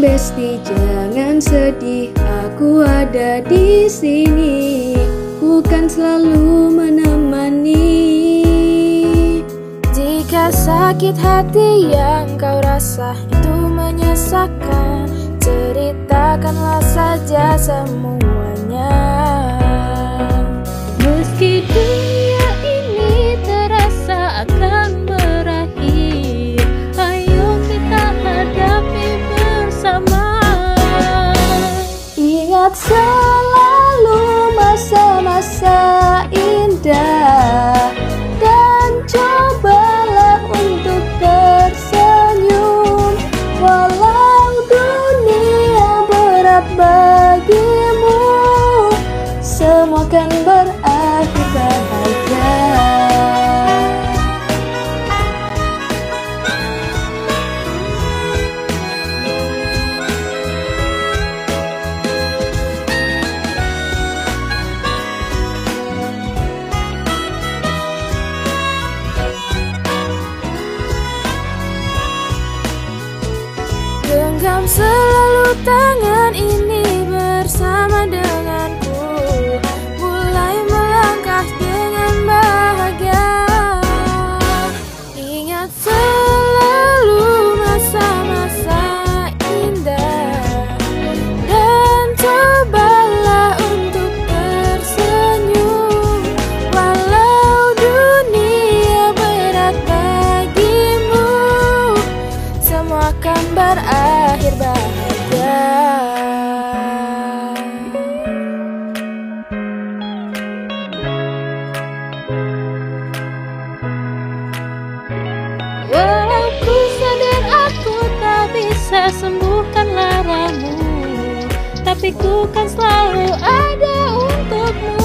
Lesti jangan sedih, aku ada di sini, bukan selalu menemani. Jika sakit hati yang kau rasa itu menyesakan, ceritakanlah saja semuanya. Meski masa-masa indah. Dan cobalah untuk tersenyum. Walau dunia berat bagimu Semua akan berakhir bahagia Genggam selalu tangan ini bisa sembuhkan laramu. Tapi ku kan selalu ada untukmu